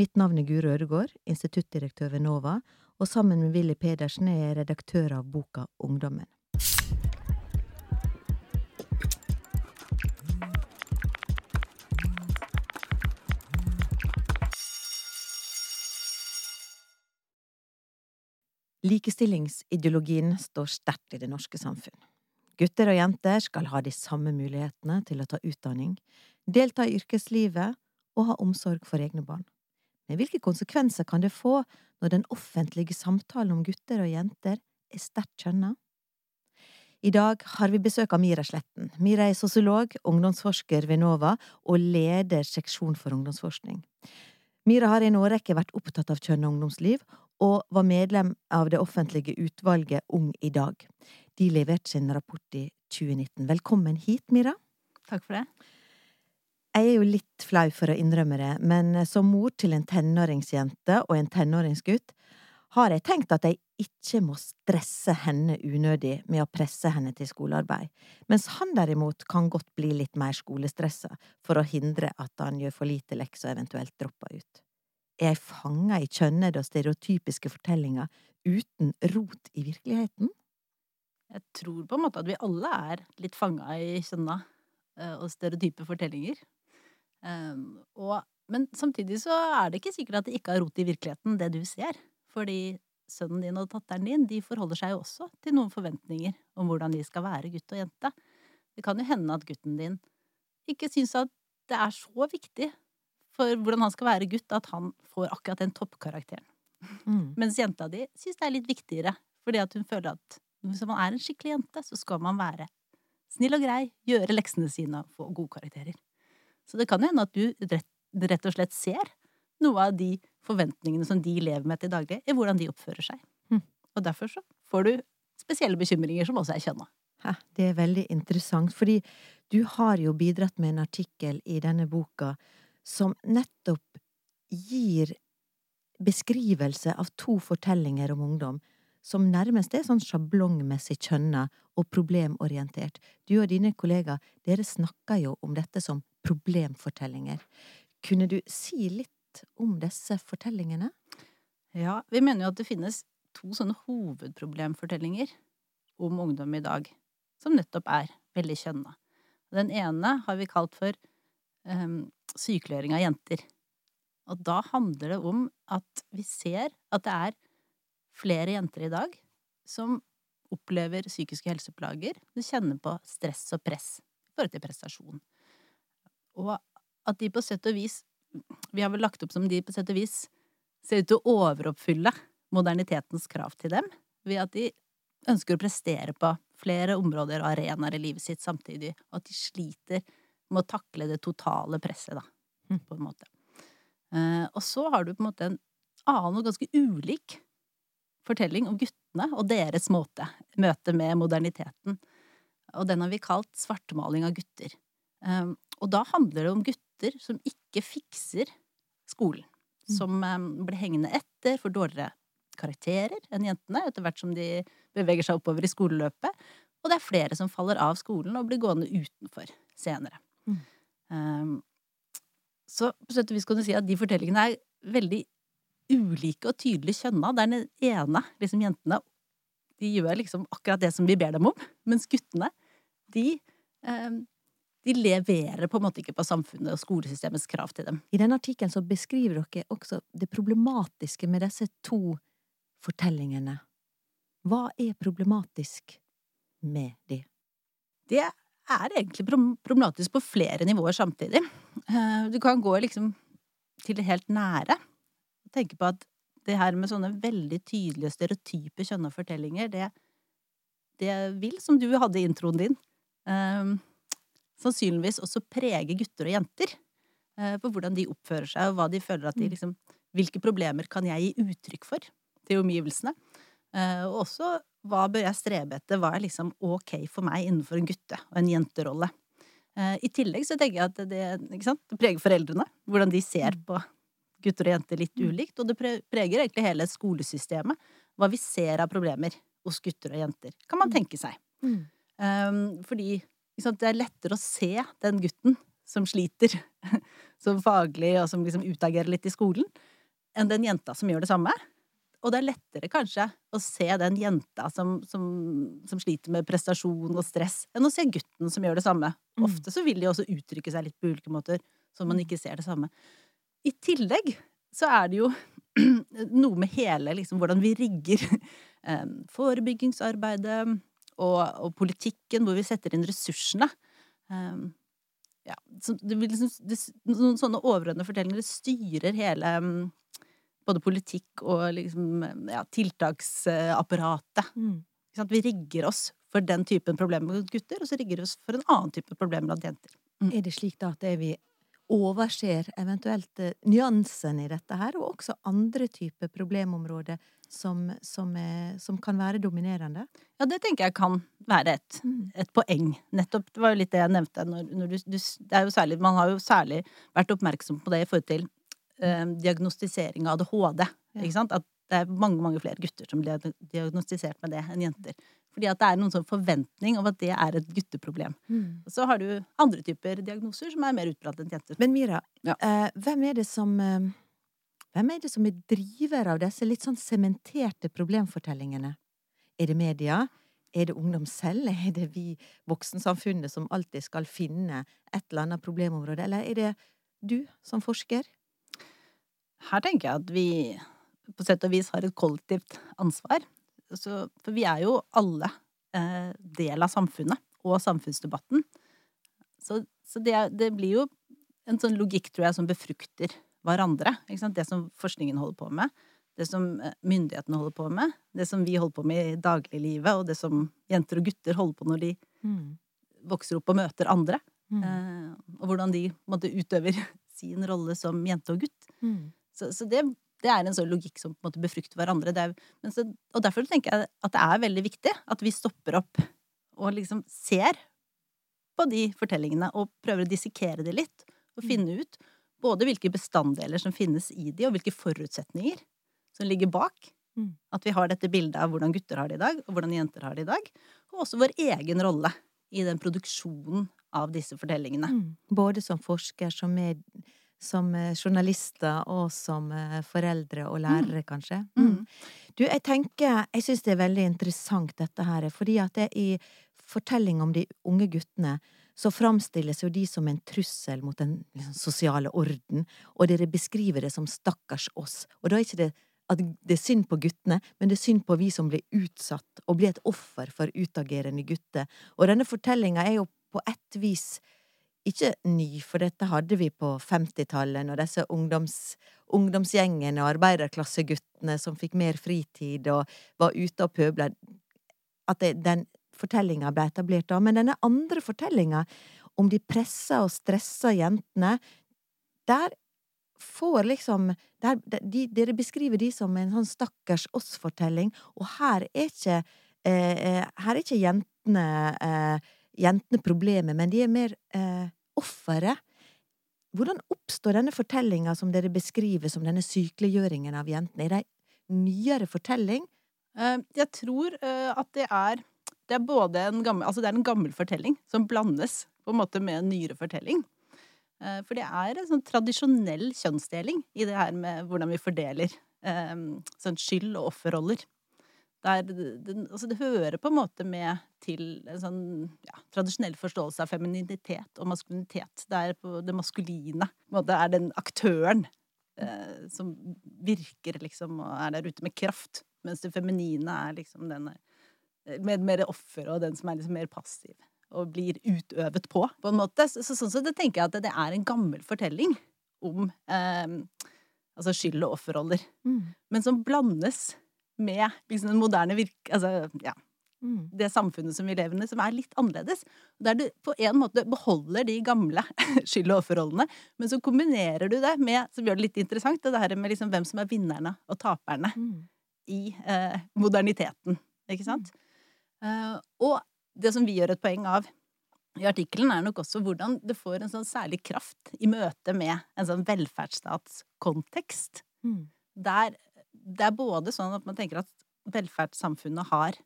Mitt navn er Guro Ødegård, instituttdirektør ved NOVA, og sammen med Willy Pedersen er jeg redaktør av boka Ungdommen. Likestillingsideologien står sterkt i det norske samfunn. Gutter og jenter skal ha de samme mulighetene til å ta utdanning, delta i yrkeslivet og ha omsorg for egne barn. Hvilke konsekvenser kan det få når den offentlige samtalen om gutter og jenter er sterkt kjønna? I dag har vi besøk av Mira Sletten. Mira er sosiolog, ungdomsforsker ved NOVA og leder seksjon for ungdomsforskning. Mira har i en årrekke vært opptatt av kjønn og ungdomsliv, og var medlem av det offentlige utvalget Ung i dag. De leverte sin rapport i 2019. Velkommen hit, Mira. Takk for det. Jeg er jo litt flau for å innrømme det, men som mor til en tenåringsjente og en tenåringsgutt har jeg tenkt at jeg ikke må stresse henne unødig med å presse henne til skolearbeid, mens han derimot kan godt bli litt mer skolestressa for å hindre at han gjør for lite lekser og eventuelt dropper ut. Er jeg fanga i kjønnede og stereotypiske fortellinger uten rot i virkeligheten? Jeg tror på en måte at vi alle er litt fanga i kjønna og stereotype fortellinger. Um, og, men samtidig så er det ikke sikkert at det ikke har rot i virkeligheten, det du ser. Fordi sønnen din og datteren din de forholder seg jo også til noen forventninger om hvordan de skal være gutt og jente. Det kan jo hende at gutten din ikke syns at det er så viktig for hvordan han skal være gutt, at han får akkurat den toppkarakteren. Mm. Mens jenta di syns det er litt viktigere, fordi at hun føler at hvis man er en skikkelig jente, så skal man være snill og grei, gjøre leksene sine og få gode karakterer. Så det kan hende at du rett, rett og slett ser noe av de forventningene som de lever med til daglig, i hvordan de oppfører seg. Mm. Og derfor så får du spesielle bekymringer som også er kjønna. Det er veldig interessant, fordi du har jo bidratt med en artikkel i denne boka som nettopp gir beskrivelse av to fortellinger om ungdom som nærmest er sånn sjablongmessig kjønna og problemorientert. Du og dine kollegaer, dere snakker jo om dette som problemfortellinger. Kunne du si litt om disse fortellingene? Ja, vi mener jo at det finnes to sånne hovedproblemfortellinger om ungdom i dag, som nettopp er veldig kjønna. Den ene har vi kalt for um, sykeliggjøring av jenter. Og da handler det om at vi ser at det er flere jenter i dag som opplever psykiske helseplager, du kjenner på stress og press i forhold til prestasjon. Og at de på sett og vis Vi har vel lagt opp som de på sett og vis ser ut til å overoppfylle modernitetens krav til dem, ved at de ønsker å prestere på flere områder og arenaer i livet sitt samtidig, og at de sliter med å takle det totale presset, da, hm. på en måte. Eh, og så har du på en måte en annen og ganske ulik fortelling om guttene og deres måte, møte med moderniteten. Og den har vi kalt svartmaling av gutter. Um, og da handler det om gutter som ikke fikser skolen. Mm. Som um, blir hengende etter, får dårligere karakterer enn jentene etter hvert som de beveger seg oppover i skoleløpet. Og det er flere som faller av skolen og blir gående utenfor senere. Mm. Um, så på sett og vis kan du si at de fortellingene er veldig ulike og tydelig kjønna. Der den ene, liksom jentene, de gjør liksom akkurat det som vi ber dem om. Mens guttene, de um, de leverer på en måte ikke på samfunnet og skolesystemets krav til dem. I denne artikkelen så beskriver dere også det problematiske med disse to fortellingene. Hva er problematisk med de? Det er egentlig problematisk på flere nivåer samtidig. Eh, du kan gå liksom til det helt nære og tenke på at det her med sånne veldig tydelige stereotype kjønna fortellinger, det, det vil, som du hadde i introen din, eh, sannsynligvis også prege gutter og jenter. Eh, på hvordan de oppfører seg, og hva de føler at de mm. liksom Hvilke problemer kan jeg gi uttrykk for til omgivelsene? Eh, og også hva bør jeg strebe etter, hva er liksom ok for meg innenfor en gutte- og en jenterolle? Eh, I tillegg så tenker jeg at det, det preger foreldrene, hvordan de ser mm. på gutter og jenter litt mm. ulikt, og det preger egentlig hele skolesystemet, hva vi ser av problemer hos gutter og jenter, kan man tenke seg. Mm. fordi det er lettere å se den gutten som sliter, som faglig, og som liksom utagerer litt i skolen, enn den jenta som gjør det samme. Og det er lettere kanskje å se den jenta som, som, som sliter med prestasjon og stress, enn å se gutten som gjør det samme. Mm. Ofte så vil de også uttrykke seg litt på ulike måter, så man ikke ser det samme. I tillegg så er det jo noe med hele liksom hvordan vi rigger eh, forebyggingsarbeidet og, og politikken, hvor vi setter inn ressursene. Um, ja, så det liksom, det, noen sånne overordnede fortellinger styrer hele um, både politikk og liksom, ja, tiltaksapparatet. Mm. Vi rigger oss for den typen problemer med gutter, og så rigger vi oss for en annen type problemer blant jenter. Mm. Er det slik da at det vi overser eventuelt nyansen nyansene i dette her, og også andre typer problemområder som, som, er, som kan være dominerende? Ja, det tenker jeg kan være et, Mm. et poeng. Nettopp, det var jo litt det jeg nevnte. Når, når du, du, særlig, man har jo særlig vært oppmerksom på det i forhold til eh, diagnostisering av ADHD. Ja. At det er mange, mange flere gutter som blir diagnostisert med det enn jenter. Fordi at det er noen sånn forventning om at det er et gutteproblem. Mm. Og så har du andre typer diagnoser som er mer utbredt enn jenter. Men Mira, Ja. eh, hvem er det som eh, Hvem er det som er driver av disse litt sånn sementerte problemfortellingene? Er det media? Er det ungdom selv? Er det vi voksensamfunnet som alltid skal finne et eller annet problemområde? Eller er det du som forsker? Her tenker jeg at vi på sett og vis har et kollektivt ansvar. Så, for vi er jo alle eh, del av samfunnet og samfunnsdebatten. Så, så det, det blir jo en sånn logikk, tror jeg, som befrukter hverandre. Det som forskningen holder på med, det som eh, myndighetene holder på med, det som vi holder på med i dagliglivet, og det som jenter og gutter holder på når de Mm. vokser opp og møter andre. Mm. Eh, og hvordan de måtte, utøver sin rolle som jente og gutt. Mm. Så, så det, det er en sånn logikk som på en måte befrukter hverandre. Det er, men så, og derfor tenker jeg at det er veldig viktig at vi stopper opp og liksom ser på de fortellingene og prøver å dissekere de litt. Og finne ut både hvilke bestanddeler som finnes i de, og hvilke forutsetninger som ligger bak. Mm. At vi har dette bildet av hvordan gutter har det i dag, og hvordan jenter har det i dag. Og også vår egen rolle i den produksjonen av disse fortellingene. Mm. Både som forsker, som, med, som eh, journalister og som eh, foreldre og lærere, kanskje. Mm. Du, jeg tenker Jeg syns det er veldig interessant dette her, fordi at det i fortelling om de unge guttene så framstilles jo de som en trussel mot den liksom, sosiale orden, og dere beskriver det som stakkars oss. Og da er ikke det at det er synd på guttene, men det er synd på vi som blir utsatt og blir et offer for utagerende gutter. Og denne fortellinga er jo på ett vis ikke ny, for dette hadde vi på 50-tallet, når disse ungdoms, ungdomsgjengene og arbeiderklasseguttene som fikk mer fritid og var ute og pøbla, at det, den fortellinga ble etablert da. Men denne andre fortellinga, om de pressa og stressa jentene, der får liksom der, de, Dere beskriver de som en sånn stakkars oss-fortelling, og her er ikke eh, eh, Her er ikke jentene eh, jentene problemet, men de er mer eh, offeret. Hvordan oppstår denne fortellinga som dere beskriver som denne sykeliggjøringen av jentene? Er det ei nyere fortelling? Eh, Jeg tror eh, at det er Det er både en gammel Altså en gammel fortelling som blandes på en måte med en nyere fortelling. Eh, For det er en sånn tradisjonell kjønnsdeling i det her med hvordan vi fordeler sånn skyld- og offerroller. Der det, det, altså det hører på en måte med til en sånn ja, tradisjonell forståelse av femininitet og maskulinitet. Det er på det maskuline. På en måte er den aktøren eh, som virker, liksom, og er der ute med kraft. Mens det feminine er liksom den eh, med mer offer og den som er liksom mer passiv. Og blir utøvet på, på en måte. Så, så, sånn sett tenker jeg at det er en gammel fortelling om eh, altså skyld- og offerroller. Mm. Men som blandes med liksom den moderne virke... Altså, ja Mm. det samfunnet som vi lever i, som er litt annerledes. Der du på en måte beholder de gamle skyld- og offerrollene, men så kombinerer du det med, som gjør det litt interessant, det her med liksom hvem som er vinnerne og taperne Mm. i eh, moderniteten. Ikke sant? Eh, og det som vi gjør et poeng av i artikkelen, er nok også hvordan det får en sånn særlig kraft i møte med en sånn velferdsstatskontekst Mm. der det er både sånn at man tenker at velferdssamfunnet har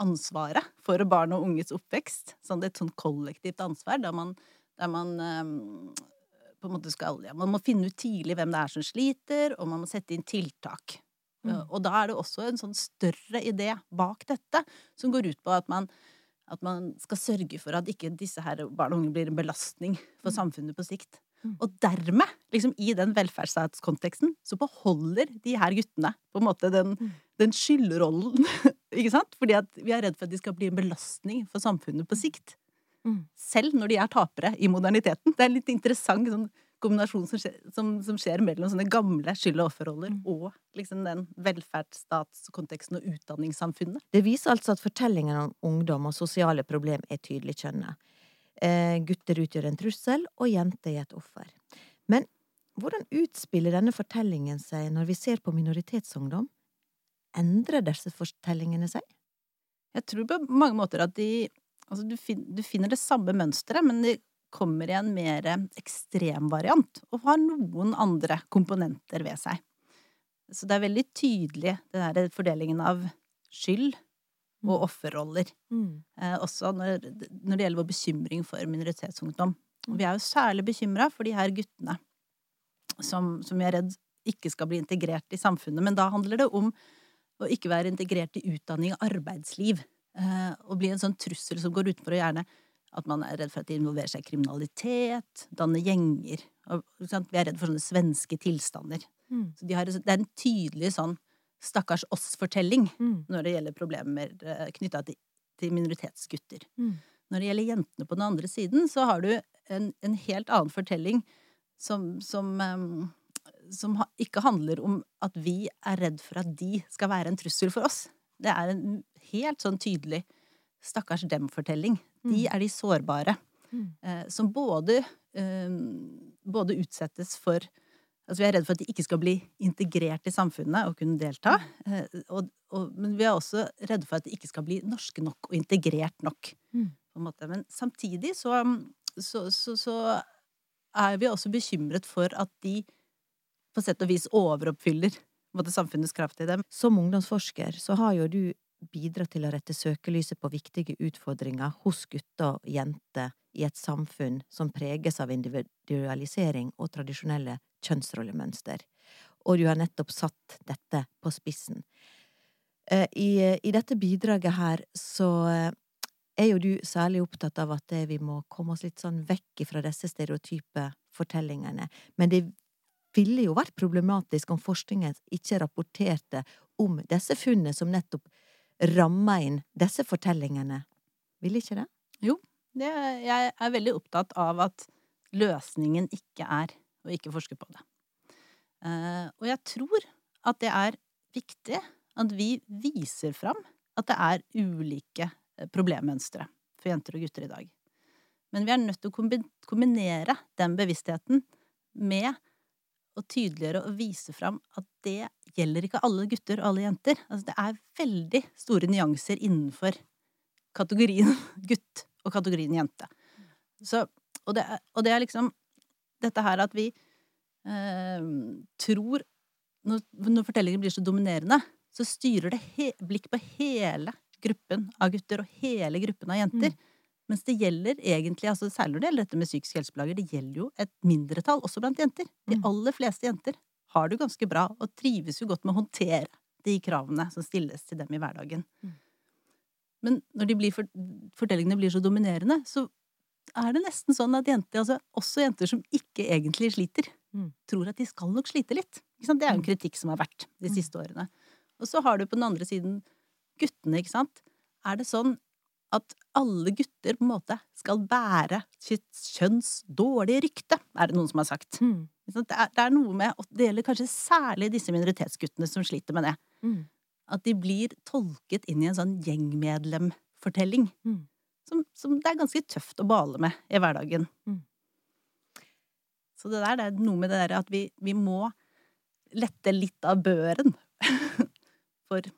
ansvaret for barn og unges oppvekst. Sånn det er et sånn kollektivt ansvar, der man, der man um, på en måte skal ja, Man må finne ut tidlig hvem det er som sliter, og man må sette inn tiltak. Mm. Og da er det også en sånn større idé bak dette, som går ut på at man, at man skal sørge for at ikke disse her barn og unge blir en belastning for Mm. samfunnet på sikt. Mm. Og dermed, liksom i den velferdsstatskonteksten, så beholder de her guttene på en måte den, Mm. den skyldrollen, ikke sant? Fordi at vi er redd for at de skal bli en belastning for samfunnet på sikt. Mm. Selv når de er tapere i moderniteten. Det er en litt interessant sånn kombinasjon som skjer, som, som skjer mellom sånne gamle skyld- og offerroller Mm. og liksom den velferdsstatskonteksten og utdanningssamfunnet. Det viser altså at fortellingen om ungdom og sosiale problem er tydelig kjønnet. Eh, gutter utgjør en trussel, og jenter er et offer. Men hvordan utspiller denne fortellingen seg når vi ser på minoritetsungdom? Endrer disse fortellingene seg? Jeg tror på mange måter at de Altså, du, fin, du finner det samme mønsteret, men de kommer i en mer ekstrem variant, og har noen andre komponenter ved seg. Så det er veldig tydelig, den der fordelingen av skyld og offerroller. Mm. Eh, også når, når det gjelder vår bekymring for minoritetsungdom. Og vi er jo særlig bekymra for de her guttene som, som vi er redd ikke skal bli integrert i samfunnet. Men da handler det om å ikke være integrert i utdanning og arbeidsliv. Eh, og bli en sånn trussel som går utenfor, og gjerne at man er redd for at de involverer seg i kriminalitet, danner gjenger. Og, sant? Vi er redd for sånne svenske tilstander. Mm. Så de har, det er en tydelig sånn stakkars oss-fortelling Mm. når det gjelder problemer knytta til, til minoritetsgutter. Mm. Når det gjelder jentene på den andre siden, så har du en, en helt annen fortelling som, som, um, som ha, ikke handler om at vi er redd for at de skal være en trussel for oss. Det er en helt sånn tydelig stakkars dem-fortelling. De Mm. er de sårbare. Mm. Eh, som både, eh, både utsettes for Altså vi er redd for at de ikke skal bli integrert i samfunnet og kunne delta. Eh, og, og, men vi er også redde for at de ikke skal bli norske nok og integrert nok. Mm. Men samtidig så, så, så, så er vi også bekymret for at de på sett og vis overoppfyller på samfunnets krav til dem. Som ungdomsforsker så har jo du bidratt til å rette søkelyset på viktige utfordringer hos gutter og jenter i et samfunn som preges av individualisering og tradisjonelle kjønnsrollemønster. Og du har nettopp satt dette på spissen. Eh, I, i dette bidraget her så eh, er jo du særlig opptatt av at eh, vi må komme oss litt sånn vekk fra disse stereotype fortellingene. Men det ville jo vært problematisk om forskningen ikke rapporterte om disse funnene som nettopp rammer inn disse fortellingene. Ville ikke det? Det, jeg er veldig opptatt av at løsningen ikke er å ikke forske på det. Eh, og jeg tror at det er viktig at vi viser fram at det er ulike eh, problemmønstre for jenter og gutter i dag. Men vi er nødt til å kombinere den bevisstheten med å tydeliggjøre og vise fram at det gjelder ikke alle gutter og alle jenter. Altså det er veldig store nyanser innenfor kategorien gutt og kategorien jente. Så, og, det, og det er liksom dette her at vi eh, tror når, når fortellingen blir så dominerende, så styrer det he, blikk på hele gruppen av gutter og hele gruppen av jenter. Mens det gjelder egentlig, altså særlig når det gjelder dette med psykisk helseplager, det gjelder jo et mindretall også blant jenter. De Mm. aller fleste jenter har det jo ganske bra og trives jo godt med å håndtere de kravene som stilles til dem i hverdagen. Mm. Men når de blir for, fortellingene blir så dominerende, så er det nesten sånn at jenter, altså også jenter som ikke egentlig sliter, Mm. tror at de skal nok slite litt. Det er jo en Mm. kritikk som har vært de Mm. siste årene. Og så har du på den andre siden guttene, ikke sant. Er det sånn at alle gutter på en måte skal bære sitt kjønns dårlige rykte, er det noen som har sagt. Mm. Det er, det er noe med, og det gjelder kanskje særlig disse minoritetsguttene som sliter med det, Mm. at de blir tolket inn i en sånn gjengmedlemfortelling. Mm. Som, det er ganske tøft å bale med i hverdagen. Mm. Så det der det er noe med det der at vi, vi må lette litt av børen. For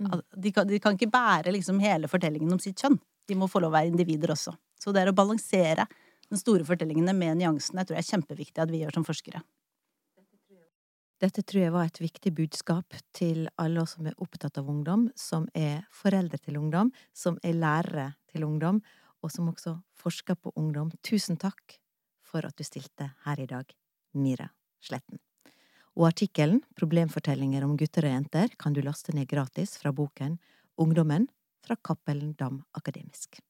Mm. de kan, de kan ikke bære liksom hele fortellingen om sitt kjønn. De må få lov å være individer også. Så det er å balansere den store fortellingene med nyansene, jeg tror jeg er kjempeviktig at vi gjør som forskere. Dette tror jeg var et viktig budskap til alle oss som er opptatt av ungdom, som er foreldre til ungdom, som er lærere til ungdom, og som også forsker på ungdom. Tusen takk for at du stilte her i dag, Mira Sletten. Og artikkelen Problemfortellinger om gutter og jenter kan du laste ned gratis fra boken Ungdommen fra Cappelen Dam Akademisk.